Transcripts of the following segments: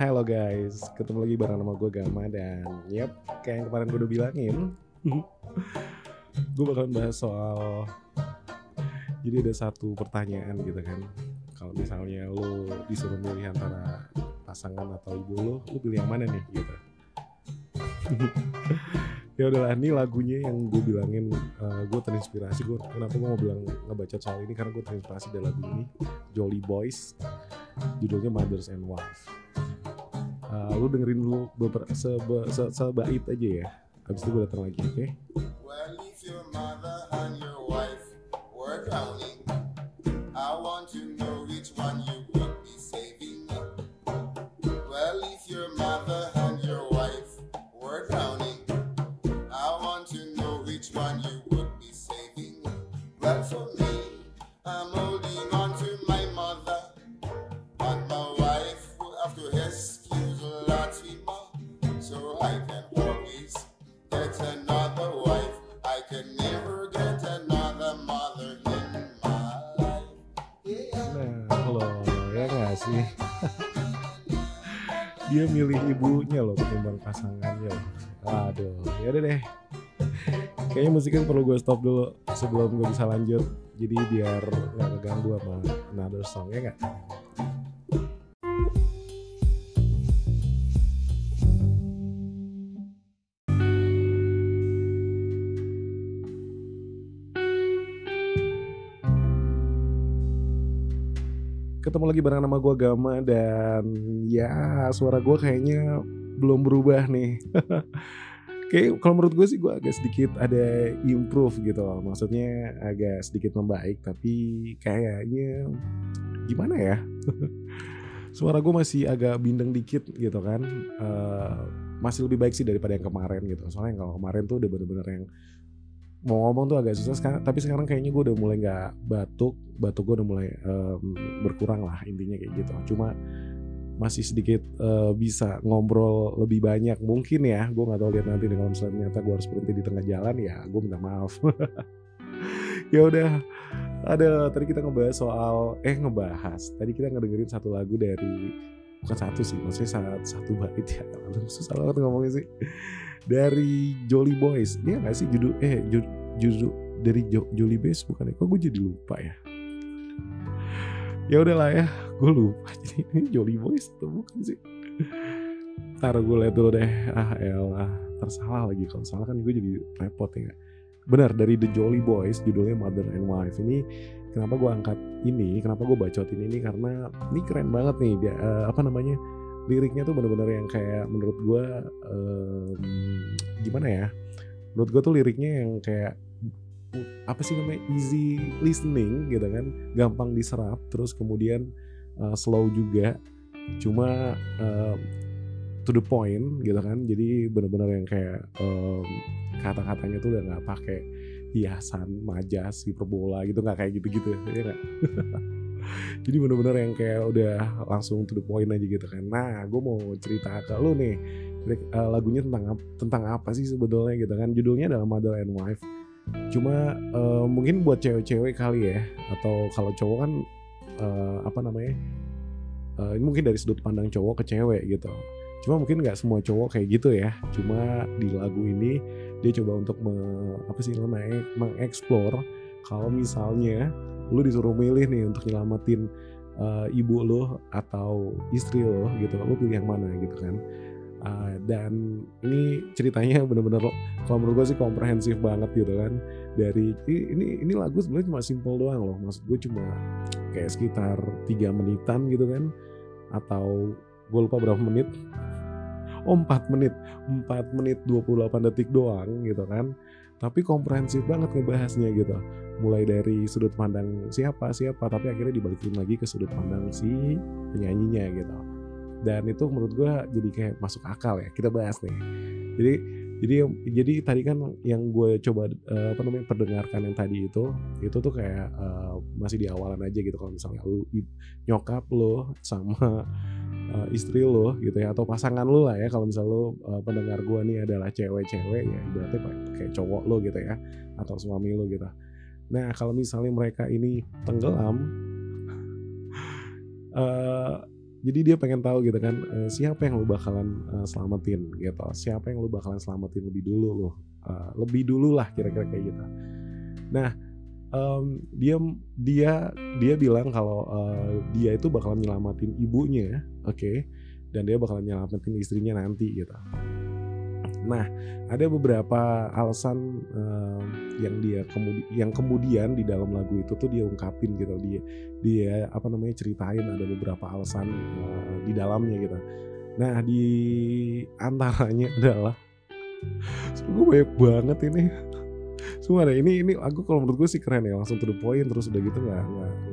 Halo guys, ketemu lagi bareng sama gue Gama dan yep, kayak yang kemarin gue udah bilangin. Gue bakalan bahas soal Jadi ada satu pertanyaan gitu kan. Kalau misalnya lo disuruh milih antara pasangan atau ibu lo, lo pilih yang mana nih gitu? Ya udahlah ini lagunya yang gue bilangin uh, gue terinspirasi. Gue kenapa gue mau bilang ngebaca soal ini? Karena gue terinspirasi dari lagu ini Jolly Boys. Judulnya Mothers and Wife uh, lu dengerin dulu beberapa seba, se, sebait aja ya habis itu gue datang lagi oke okay? Milih ibunya loh ketimbang pasangannya. Aduh, ya udah deh. Kayaknya musiknya perlu gue stop dulu sebelum gue bisa lanjut. Jadi biar nggak keganggu sama another song ya nggak ketemu lagi bareng nama gue Gama dan ya suara gue kayaknya belum berubah nih. Kayak kalau menurut gue sih gue agak sedikit ada improve gitu maksudnya agak sedikit membaik tapi kayaknya gimana ya? Suara gue masih agak bindeng dikit gitu kan. Uh, masih lebih baik sih daripada yang kemarin gitu. Soalnya kalau kemarin tuh udah bener-bener yang mau ngomong tuh agak susah sekarang tapi sekarang kayaknya gue udah mulai nggak batuk batuk gue udah mulai um, berkurang lah intinya kayak gitu. Cuma masih sedikit uh, bisa ngobrol lebih banyak. Mungkin ya gue nggak tahu lihat nanti nih kalau misalnya ternyata gue harus berhenti di tengah jalan ya gue minta maaf. Ya udah ada tadi kita ngebahas soal eh ngebahas. Tadi kita ngedengerin satu lagu dari bukan satu sih maksudnya satu, satu bait ya. Susah banget ngomongnya sih dari Jolly Boys. Ya nggak sih? Judul eh judul dari jo, Jolly Boys bukan ya? Kok gue jadi lupa ya? Ya udahlah ya gue lupa. Jadi ini Jolly Boys atau bukan sih? Ntar gue lihat dulu deh. Ah elah. Tersalah lagi. Kalau salah kan gue jadi repot ya. Benar dari The Jolly Boys judulnya Mother and Wife. Ini kenapa gue angkat ini kenapa gue bacotin ini? Karena ini keren banget nih. Uh, apa namanya liriknya tuh bener-bener yang kayak menurut gue um, gimana ya menurut gue tuh liriknya yang kayak apa sih namanya easy listening gitu kan gampang diserap terus kemudian uh, slow juga cuma uh, to the point gitu kan jadi benar-benar yang kayak um, kata-katanya tuh udah nggak pakai hiasan majas hiperbola gitu nggak kayak gitu-gitu ya gak? jadi benar-benar yang kayak udah langsung to the point aja gitu kan. Nah gue mau cerita ke lu nih. Uh, lagunya tentang tentang apa sih sebetulnya gitu kan? Judulnya adalah Mother and Wife. Cuma uh, mungkin buat cewek-cewek kali ya atau kalau cowok kan uh, apa namanya uh, ini mungkin dari sudut pandang cowok ke cewek gitu. Cuma mungkin nggak semua cowok kayak gitu ya. Cuma di lagu ini dia coba untuk me, apa sih namanya mengeksplor kalau misalnya lu disuruh milih nih untuk nyelamatin uh, ibu lo atau istri lo gitu lo pilih yang mana gitu kan. Uh, dan ini ceritanya bener-bener kalau menurut gue sih komprehensif banget gitu kan. Dari ini ini lagu sebenarnya cuma simple doang loh. Maksud gue cuma kayak sekitar tiga menitan gitu kan. Atau gue lupa berapa menit. Oh 4 menit. 4 menit 28 detik doang gitu kan tapi komprehensif banget ngebahasnya gitu. Mulai dari sudut pandang siapa siapa tapi akhirnya dibalikin lagi ke sudut pandang si penyanyinya gitu. Dan itu menurut gue jadi kayak masuk akal ya kita bahas nih. Jadi jadi jadi tadi kan yang gue coba uh, apa namanya perdengarkan yang tadi itu itu tuh kayak uh, masih di awalan aja gitu. Kalau misalnya lu nyokap lo sama uh, istri lo gitu ya atau pasangan lo lah ya kalau misalnya lo uh, pendengar gue nih adalah cewek-cewek ya berarti kayak cowok lo gitu ya atau suami lo gitu. Nah kalau misalnya mereka ini tenggelam uh, jadi dia pengen tahu gitu kan uh, siapa yang lu bakalan uh, selamatin gitu siapa yang lu bakalan selamatin lebih dulu loh uh, lebih dulu lah kira-kira kayak gitu. Nah um, dia dia dia bilang kalau uh, dia itu bakalan nyelamatin ibunya oke dan dia bakalan nyelamatin istrinya nanti gitu Nah, ada beberapa alasan uh, yang dia kemudi yang kemudian di dalam lagu itu tuh dia ungkapin gitu. Dia dia apa namanya ceritain ada beberapa alasan uh, di dalamnya gitu. Nah, di antaranya adalah gue banyak banget ini. Semua ini ini aku kalau menurut gue sih keren ya langsung to the point terus udah gitu nggak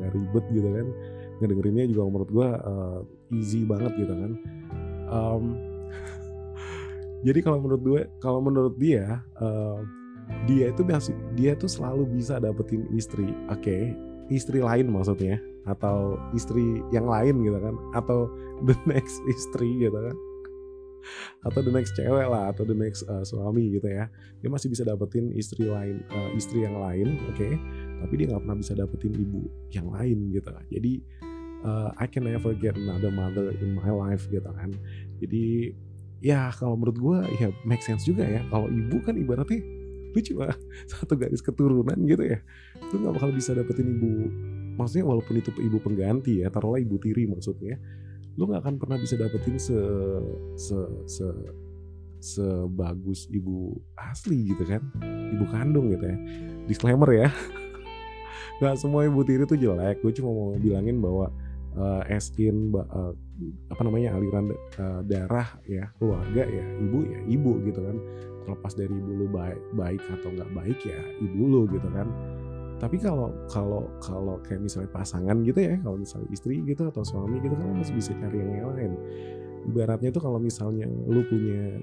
nggak ribet gitu kan ngedengerinnya juga menurut gue uh, easy banget gitu kan. Um, jadi kalau menurut gue, kalau menurut dia, uh, dia itu masih dia tuh selalu bisa dapetin istri, oke, okay, istri lain maksudnya, atau istri yang lain gitu kan, atau the next istri gitu kan, atau the next cewek lah, atau the next uh, suami gitu ya, dia masih bisa dapetin istri lain, uh, istri yang lain, oke, okay, tapi dia nggak pernah bisa dapetin ibu yang lain gitu, jadi uh, I can never get another mother in my life gitu kan, jadi ya kalau menurut gue ya make sense juga ya. Kalau ibu kan ibaratnya lu cuma satu garis keturunan gitu ya. Lu nggak bakal bisa dapetin ibu maksudnya walaupun itu ibu pengganti ya taruhlah ibu tiri maksudnya lu nggak akan pernah bisa dapetin se se se sebagus ibu asli gitu kan. Ibu kandung gitu ya. Disclaimer ya. Nggak semua ibu tiri tuh jelek. Gue cuma mau bilangin bahwa uh, as in uh, apa namanya aliran uh, darah ya keluarga ya ibu ya ibu gitu kan. Terlepas dari ibu lu baik baik atau nggak baik ya ibu lu gitu kan. Tapi kalau kalau kalau kayak misalnya pasangan gitu ya kalau misalnya istri gitu atau suami gitu kan masih bisa cari yang lain. Ibaratnya tuh kalau misalnya lu punya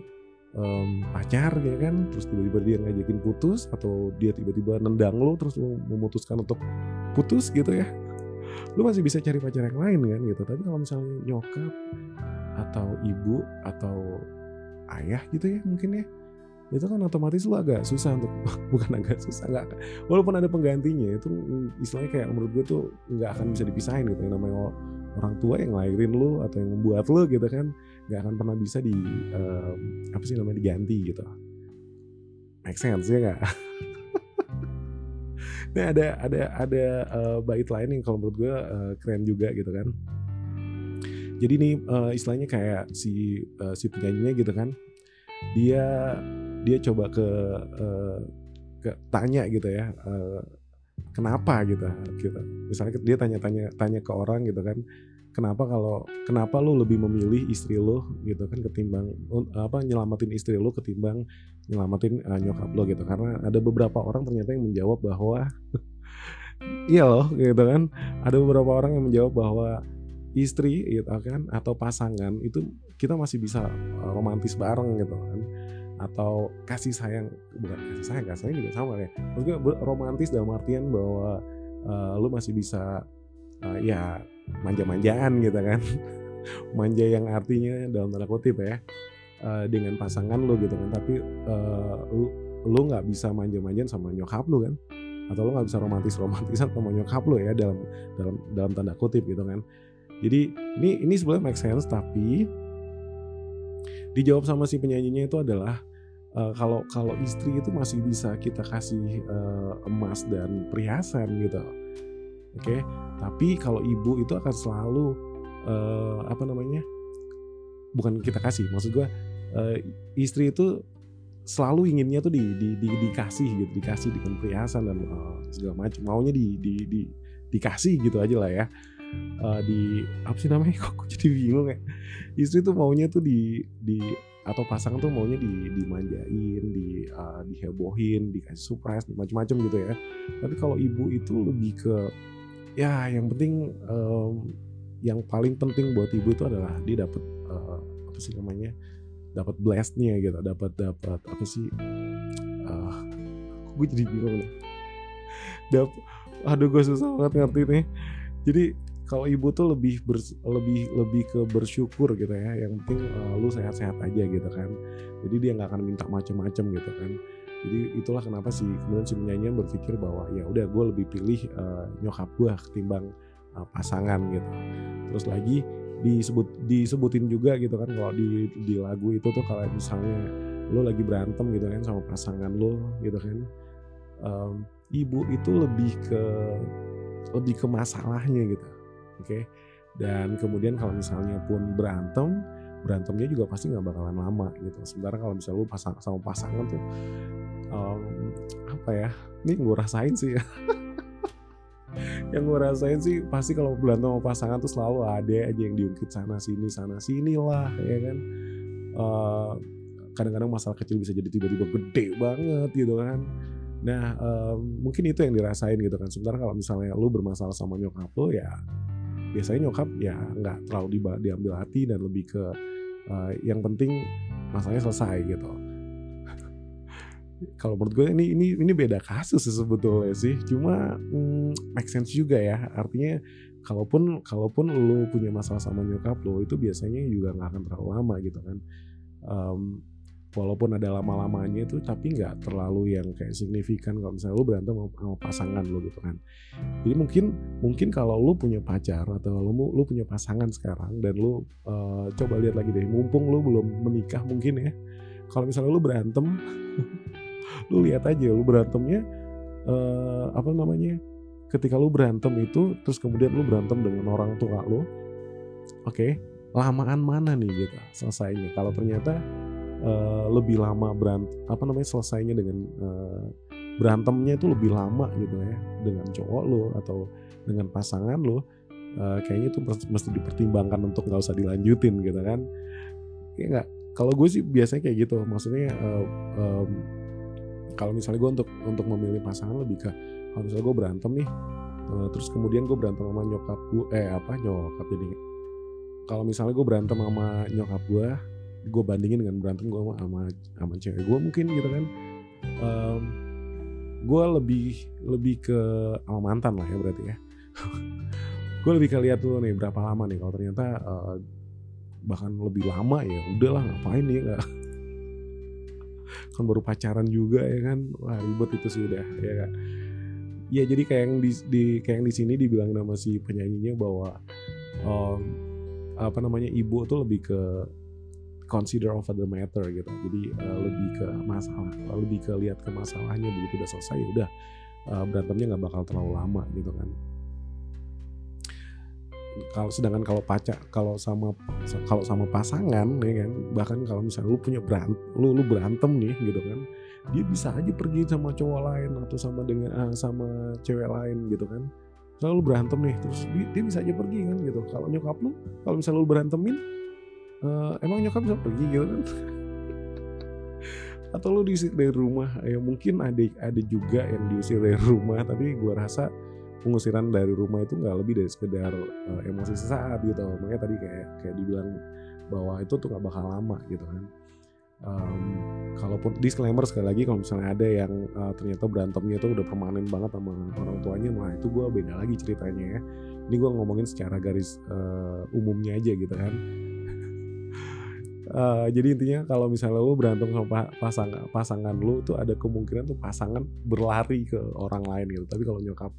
um, pacar ya kan terus tiba-tiba dia ngajakin putus atau dia tiba-tiba nendang lu terus lu memutuskan untuk putus gitu ya lu masih bisa cari pacar yang lain kan gitu. Tapi kalau misalnya nyokap atau ibu atau ayah gitu ya mungkin ya itu kan otomatis lu agak susah untuk bukan agak susah nggak walaupun ada penggantinya itu istilahnya kayak menurut gue tuh nggak akan bisa dipisahin gitu. Yang namanya orang tua yang lahirin lu atau yang membuat lu gitu kan nggak akan pernah bisa di um, apa sih namanya diganti gitu. Make sense ya nggak Nah ada ada ada uh, bait lain yang kalau menurut gue uh, keren juga gitu kan. Jadi nih uh, istilahnya kayak si uh, si penyanyinya gitu kan, dia dia coba ke uh, ke tanya gitu ya, uh, kenapa gitu gitu. Misalnya dia tanya-tanya tanya ke orang gitu kan, kenapa kalau kenapa lu lebih memilih istri lu gitu kan ketimbang apa nyelamatin istri lu ketimbang nyelamatin uh, nyokap lo gitu. Karena ada beberapa orang ternyata yang menjawab bahwa iya loh gitu kan. Ada beberapa orang yang menjawab bahwa istri gitu kan atau pasangan itu kita masih bisa uh, romantis bareng gitu kan. Atau kasih sayang bukan kasih sayang kasih sayang juga sama ya. Maksudnya romantis dalam artian bahwa uh, lu masih bisa uh, ya manja-manjaan gitu kan. Manja yang artinya dalam tanda kutip ya uh, dengan pasangan lo gitu kan. Tapi uh, lu lu nggak bisa manja-manjaan sama nyokap lu kan. Atau lo nggak bisa romantis romantisan sama nyokap lo ya dalam dalam dalam tanda kutip gitu kan. Jadi ini ini sebenarnya make sense tapi dijawab sama si penyanyinya itu adalah uh, kalau kalau istri itu masih bisa kita kasih uh, emas dan perhiasan gitu. Oke? Okay? tapi kalau ibu itu akan selalu uh, apa namanya? Bukan kita kasih maksud gue uh, istri itu selalu inginnya tuh di, di, di dikasih gitu dikasih dengan perhiasan dan uh, segala macam maunya di, di, di dikasih gitu aja lah ya. Uh, di apa sih namanya? Kok jadi bingung ya? Istri tuh maunya tuh di di atau pasangan tuh maunya di dimanjain di uh, dihebohin dikasih surprise macam-macam gitu ya. Tapi kalau ibu itu lebih ke ya yang penting um, yang paling penting buat ibu itu adalah dia dapat uh, apa sih namanya dapat blastnya gitu dapat dapat apa sih uh, gue jadi bingung nih dap aduh gue susah banget ngerti nih. Jadi kalau ibu tuh lebih ber, lebih lebih ke bersyukur gitu ya. Yang penting uh, lu sehat-sehat aja gitu kan. Jadi dia nggak akan minta macam-macam gitu kan. Jadi itulah kenapa sih kemudian si penyanyi berpikir bahwa ya udah gue lebih pilih uh, nyokap gue ketimbang uh, pasangan gitu. Terus lagi disebut disebutin juga gitu kan kalau di di lagu itu tuh kalau misalnya lo lagi berantem gitu kan sama pasangan lo gitu kan um, ibu itu lebih ke lebih ke masalahnya gitu oke. Okay? dan kemudian kalau misalnya pun berantem berantemnya juga pasti nggak bakalan lama gitu. Sementara kalau misalnya lu pasang sama pasangan tuh um, apa ya ini gue rasain sih ya. Yang gue rasain sih pasti kalau berantem sama pasangan tuh selalu ada aja yang diungkit sana sini sana sini lah ya kan. Uh, kadang-kadang masalah kecil bisa jadi tiba-tiba gede banget gitu kan. Nah uh, mungkin itu yang dirasain gitu kan. Sementara kalau misalnya lu bermasalah sama nyokap lo ya biasanya nyokap ya nggak terlalu di, diambil hati dan lebih ke uh, yang penting masalahnya selesai gitu. Kalau menurut gue ini ini ini beda kasus sih sebetulnya sih. Cuma hmm, make sense juga ya. Artinya kalaupun kalaupun lu punya masalah sama nyokap lo itu biasanya juga nggak akan terlalu lama gitu kan. Um, walaupun ada lama-lamanya itu tapi nggak terlalu yang kayak signifikan. Kalau misalnya lu berantem sama pasangan lo gitu kan. Jadi mungkin mungkin kalau lu punya pacar atau lu lu punya pasangan sekarang dan lu uh, coba lihat lagi deh mumpung lu belum menikah mungkin ya. Kalau misalnya lu berantem lu lihat aja lu berantemnya uh, apa namanya ketika lu berantem itu terus kemudian lu berantem dengan orang tua lu oke okay, lamaan mana nih gitu selesainya. Kalau ternyata uh, lebih lama berant apa namanya selesainya dengan uh, berantemnya itu lebih lama gitu ya dengan cowok lo atau dengan pasangan lo uh, kayaknya itu mesti dipertimbangkan untuk nggak usah dilanjutin gitu kan. Ya nggak? Kalau gue sih biasanya kayak gitu maksudnya uh, um, kalau misalnya gue untuk untuk memilih pasangan lebih ke kalau misalnya gue berantem nih uh, terus kemudian gue berantem sama nyokap gue eh apa nyokap jadi kalau misalnya gue berantem sama nyokap gue gue bandingin dengan berantem gue sama sama, sama cewek gue mungkin gitu kan. Um, gue lebih lebih ke sama mantan lah ya berarti ya. Gue lebih ke lihat tuh nih berapa lama nih kalau ternyata uh, bahkan lebih lama ya udahlah ngapain ya nggak? Kan baru pacaran juga ya kan. Wah ribet itu sih udah ya kan ya jadi kayak yang di, di kayak yang di sini dibilang nama si penyanyinya bahwa um, apa namanya ibu tuh lebih ke consider over the matter gitu. Jadi uh, lebih ke masalah lebih ke lihat ke masalahnya begitu udah selesai ya udah uh, berantemnya nggak bakal terlalu lama gitu kan. Kalau sedangkan kalau pacar kalau sama kalau sama pasangan ya kan bahkan kalau misalnya lu punya berantem lu lu berantem nih gitu kan dia bisa aja pergi sama cowok lain atau sama dengan uh, sama cewek lain gitu kan. Selalu berantem nih terus dia bisa aja pergi kan gitu. Kalau nyokap lu kalau misalnya lu berantemin uh, emang nyokap bisa pergi gitu kan atau lu diusir dari rumah? Ya mungkin ada ada juga yang diusir dari rumah tapi gua rasa pengusiran dari rumah itu nggak lebih dari sekedar uh, emosi sesaat gitu. Makanya tadi kayak kayak dibilang bahwa itu tuh nggak bakal lama gitu kan. Um, kalaupun disclaimer sekali lagi kalau misalnya ada yang uh, ternyata berantemnya itu udah permanen banget sama orang tuanya nah itu gue beda lagi ceritanya ya. Ini gue ngomongin secara garis uh, umumnya aja gitu kan Uh, jadi intinya kalau misalnya lu berantem sama pasangan pasangan lu tuh ada kemungkinan tuh pasangan berlari ke orang lain gitu. Tapi kalau nyokap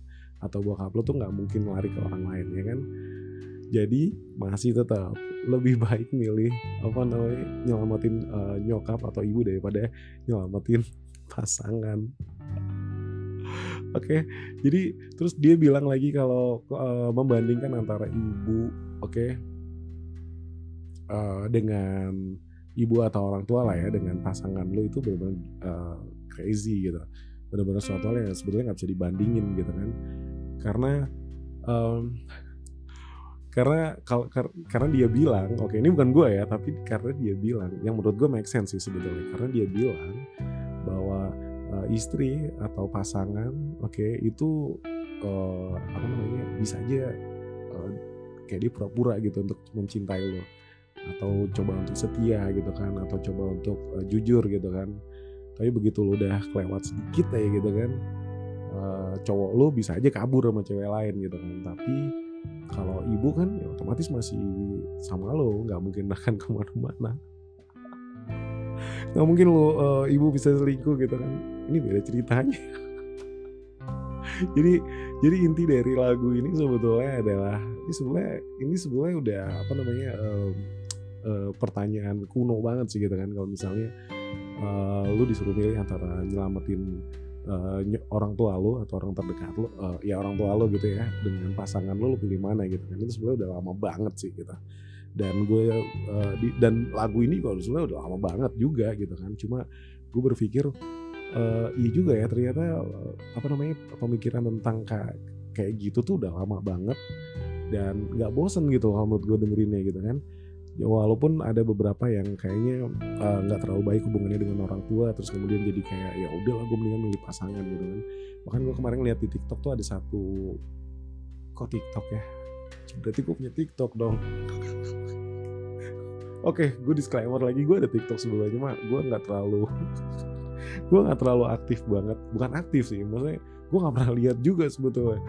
atau bokap lo tuh nggak mungkin lari ke orang lain ya kan jadi masih tetap lebih baik milih apa namanya nyelamatin uh, nyokap atau ibu daripada nyelamatin pasangan Oke, okay, jadi terus dia bilang lagi kalau uh, membandingkan antara ibu, oke, okay, uh, dengan ibu atau orang tua lah ya dengan pasangan lo itu benar-benar uh, crazy gitu, benar-benar suatu hal yang sebetulnya nggak bisa dibandingin gitu kan. Karena um, karena kalau kar, karena dia bilang oke okay, ini bukan gue ya tapi karena dia bilang yang menurut gue make sense sih sebetulnya karena dia bilang bahwa uh, istri atau pasangan oke okay, itu uh, apa namanya bisa aja uh, kayak dia pura-pura gitu untuk mencintai lo atau coba untuk setia gitu kan atau coba untuk uh, jujur gitu kan. Tapi begitu lo udah kelewat sedikit aja gitu kan uh, cowok lo bisa aja kabur sama cewek lain gitu kan. Tapi kalau ibu kan ya otomatis masih sama lo nggak mungkin akan ke mana-mana. Nggak mungkin lo uh, ibu bisa selingkuh gitu kan. Ini beda ceritanya. Jadi jadi inti dari lagu ini sebetulnya adalah ini sebenarnya ini sebenarnya udah apa namanya um, uh, pertanyaan kuno banget sih gitu kan kalau misalnya uh, lu disuruh milih antara nyelamatin uh, orang tua lu atau orang terdekat lu uh, ya orang tua lu gitu ya dengan pasangan lu lu pilih mana gitu kan. Itu sebenarnya udah lama banget sih gitu. Dan gue uh, di, dan lagu ini kalau sebenarnya udah lama banget juga gitu kan. Cuma gue berpikir uh, iya juga ya ternyata apa namanya pemikiran tentang kayak kayak gitu tuh udah lama banget dan nggak bosen gitu kalau menurut gue dengerinnya gitu kan walaupun ada beberapa yang kayaknya nggak uh, terlalu baik hubungannya dengan orang tua terus kemudian jadi kayak ya udah lah gue mendingan milih pasangan gitu kan. Bahkan gue kemarin lihat di TikTok tuh ada satu kok TikTok ya? Berarti gue punya TikTok dong. Oke, okay, gue disclaimer lagi gue ada TikTok sebelumnya, cuma gue nggak terlalu gue nggak terlalu aktif banget, bukan aktif sih, maksudnya gue nggak pernah lihat juga sebetulnya.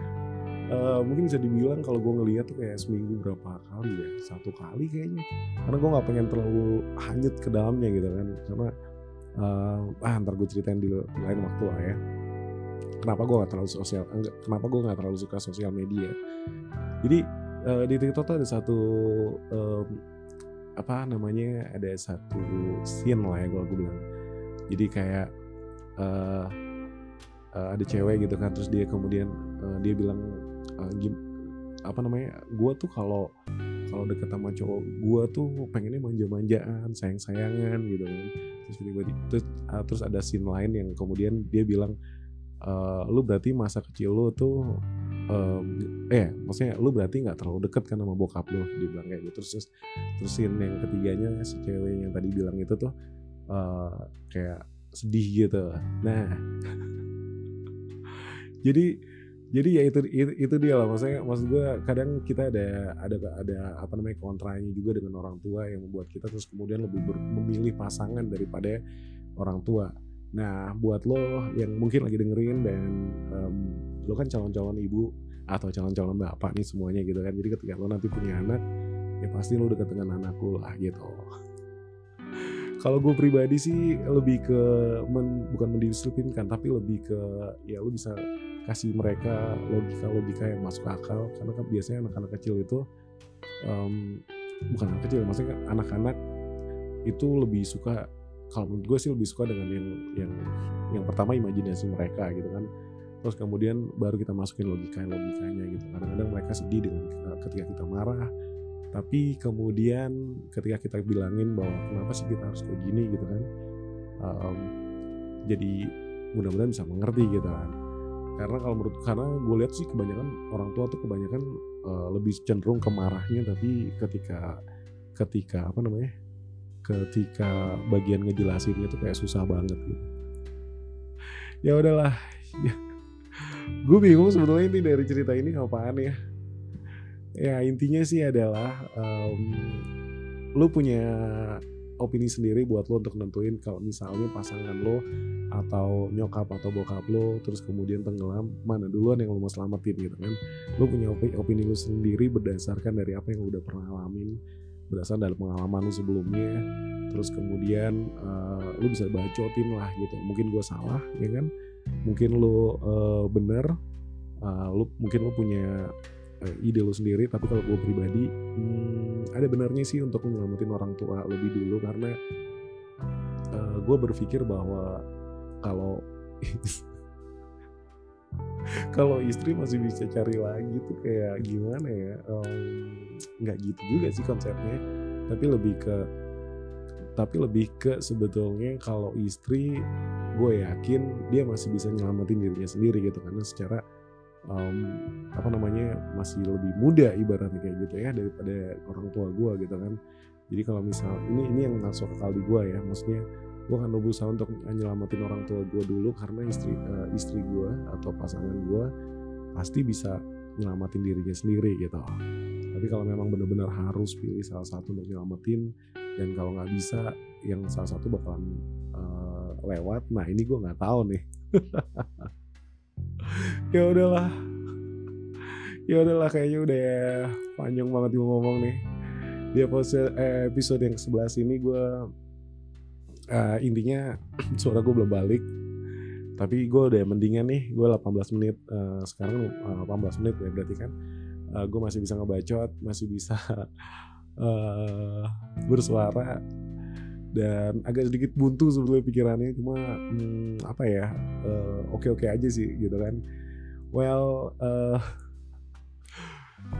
Uh, mungkin bisa dibilang kalau gue ngeliat tuh kayak seminggu berapa kali ya, satu kali kayaknya, karena gue nggak pengen terlalu hanyut ke dalamnya gitu kan, karena uh, ah ntar gue ceritain di lain waktu lah ya. Kenapa gue nggak terlalu sosial, kenapa gue nggak terlalu suka sosial media. Jadi uh, di TikTok tuh ada satu um, apa namanya ada satu scene lah ya gue bilang jadi kayak uh, uh, ada cewek gitu kan terus dia kemudian uh, dia bilang uh, apa namanya gue tuh kalau kalau deket sama cowok gue tuh pengennya manja-manjaan sayang-sayangan gitu kan. Terus tiba-tiba terus, uh, terus ada scene lain yang kemudian dia bilang uh, lu berarti masa kecil lu tuh um, eh maksudnya lu berarti nggak terlalu deket kan sama bokap lu dia bilang kayak gitu. Terus terusin yang ketiganya si cewek yang tadi bilang itu tuh uh, kayak sedih gitu. Nah jadi jadi ya itu, itu itu dia lah. Maksudnya maksud gue kadang kita ada ada ada apa namanya kontranya juga dengan orang tua yang membuat kita terus kemudian lebih ber, memilih pasangan daripada orang tua. Nah buat lo yang mungkin lagi dengerin dan um, lo kan calon-calon ibu atau calon-calon bapak nih semuanya gitu kan. Jadi ketika lo nanti punya anak ya pasti lo deket dengan anakku lah gitu. Kalau gue pribadi sih lebih ke men, bukan mendisiplinkan tapi lebih ke ya lo bisa kasih mereka logika-logika yang masuk akal. Karena kan biasanya anak-anak kecil itu um, bukan anak kecil maksudnya anak-anak itu lebih suka kalau menurut gue sih lebih suka dengan yang yang yang pertama imajinasi mereka gitu kan. Terus kemudian baru kita masukin logika logikanya gitu. Kadang-kadang mereka sedih dengan ketika kita marah. Tapi kemudian ketika kita bilangin bahwa kenapa sih kita harus kayak gini gitu kan um, jadi mudah-mudahan bisa mengerti gitu kan karena kalau menurut karena gue lihat sih kebanyakan orang tua tuh kebanyakan uh, lebih cenderung ke marahnya tapi ketika ketika apa namanya ketika bagian ngejelasinnya tuh kayak susah banget gitu. Ya udahlah ya. Gue bingung sebetulnya ini dari cerita ini apaan ya. Ya intinya sih adalah um, lu punya opini sendiri buat lo untuk nentuin kalau misalnya pasangan lo atau nyokap atau bokap lo terus kemudian tenggelam mana duluan yang lo mau selamatin gitu kan. Lo punya opini, lo sendiri berdasarkan dari apa yang lo udah pernah alamin berdasarkan dari pengalaman lo sebelumnya terus kemudian uh, lo bisa bacotin lah gitu. Mungkin gue salah ya kan? Mungkin lo uh, bener uh, lo mungkin lo punya uh, ide lo sendiri tapi kalau gue pribadi hmm, ada benarnya sih untuk menyelamatin orang tua lebih dulu karena uh, gue berpikir bahwa kalau kalau istri masih bisa cari lagi tuh kayak gimana ya nggak um, gitu juga sih konsepnya. Tapi lebih ke tapi lebih ke sebetulnya kalau istri gue yakin dia masih bisa nyelamatin dirinya sendiri gitu karena secara um, apa namanya masih lebih muda ibaratnya kayak gitu ya daripada orang tua gue gitu kan. Jadi kalau misal ini ini yang masuk akal di gue ya maksudnya gue akan berusaha untuk nyelamatin orang tua gue dulu karena istri uh, istri gue atau pasangan gue pasti bisa nyelamatin dirinya sendiri gitu. Tapi kalau memang benar-benar harus pilih salah satu untuk nyelamatin dan kalau nggak bisa yang salah satu bakalan uh, lewat. Nah ini gue nggak tahu nih ya udahlah. Ya udahlah kayaknya udah panjang banget gue ngomong nih. Di episode, eh, yang sebelah sini gue uh, intinya suara gue belum balik. Tapi gue udah mendingan nih gue 18 menit uh, sekarang uh, 18 menit ya berarti kan. Uh, gue masih bisa ngebacot masih bisa uh, bersuara dan agak sedikit buntu sebetulnya pikirannya cuma hmm, apa ya oke oke oke aja sih gitu kan. Well uh,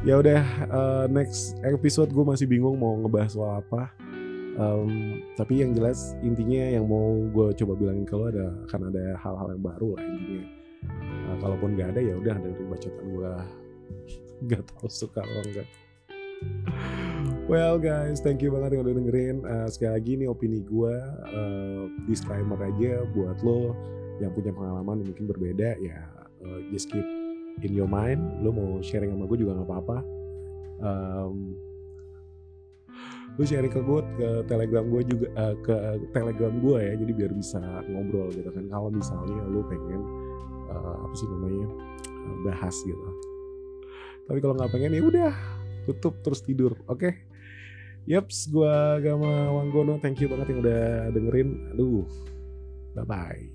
ya udah uh, next episode gue masih bingung mau ngebahas soal apa. Um, tapi yang jelas intinya yang mau gue coba bilangin kalau ada akan ada hal-hal yang baru lah intinya. Uh, kalaupun nggak ada ya udah dari bacotan gue nggak tahu suka atau enggak Well guys, thank you banget yang udah dengerin. Uh, sekali lagi ini opini gue, uh, disclaimer aja buat lo yang punya pengalaman yang mungkin berbeda ya, uh, just keep in your mind. Lo mau sharing sama gue juga nggak apa-apa. Um, lu sharing ke gue ke telegram gue juga uh, ke telegram gue ya jadi biar bisa ngobrol gitu kan kalau misalnya lu pengen uh, apa sih namanya uh, bahas gitu tapi kalau nggak pengen ya udah tutup terus tidur oke okay? Yups, gue Gama Wanggono. Thank you banget yang udah dengerin. Aduh, bye-bye.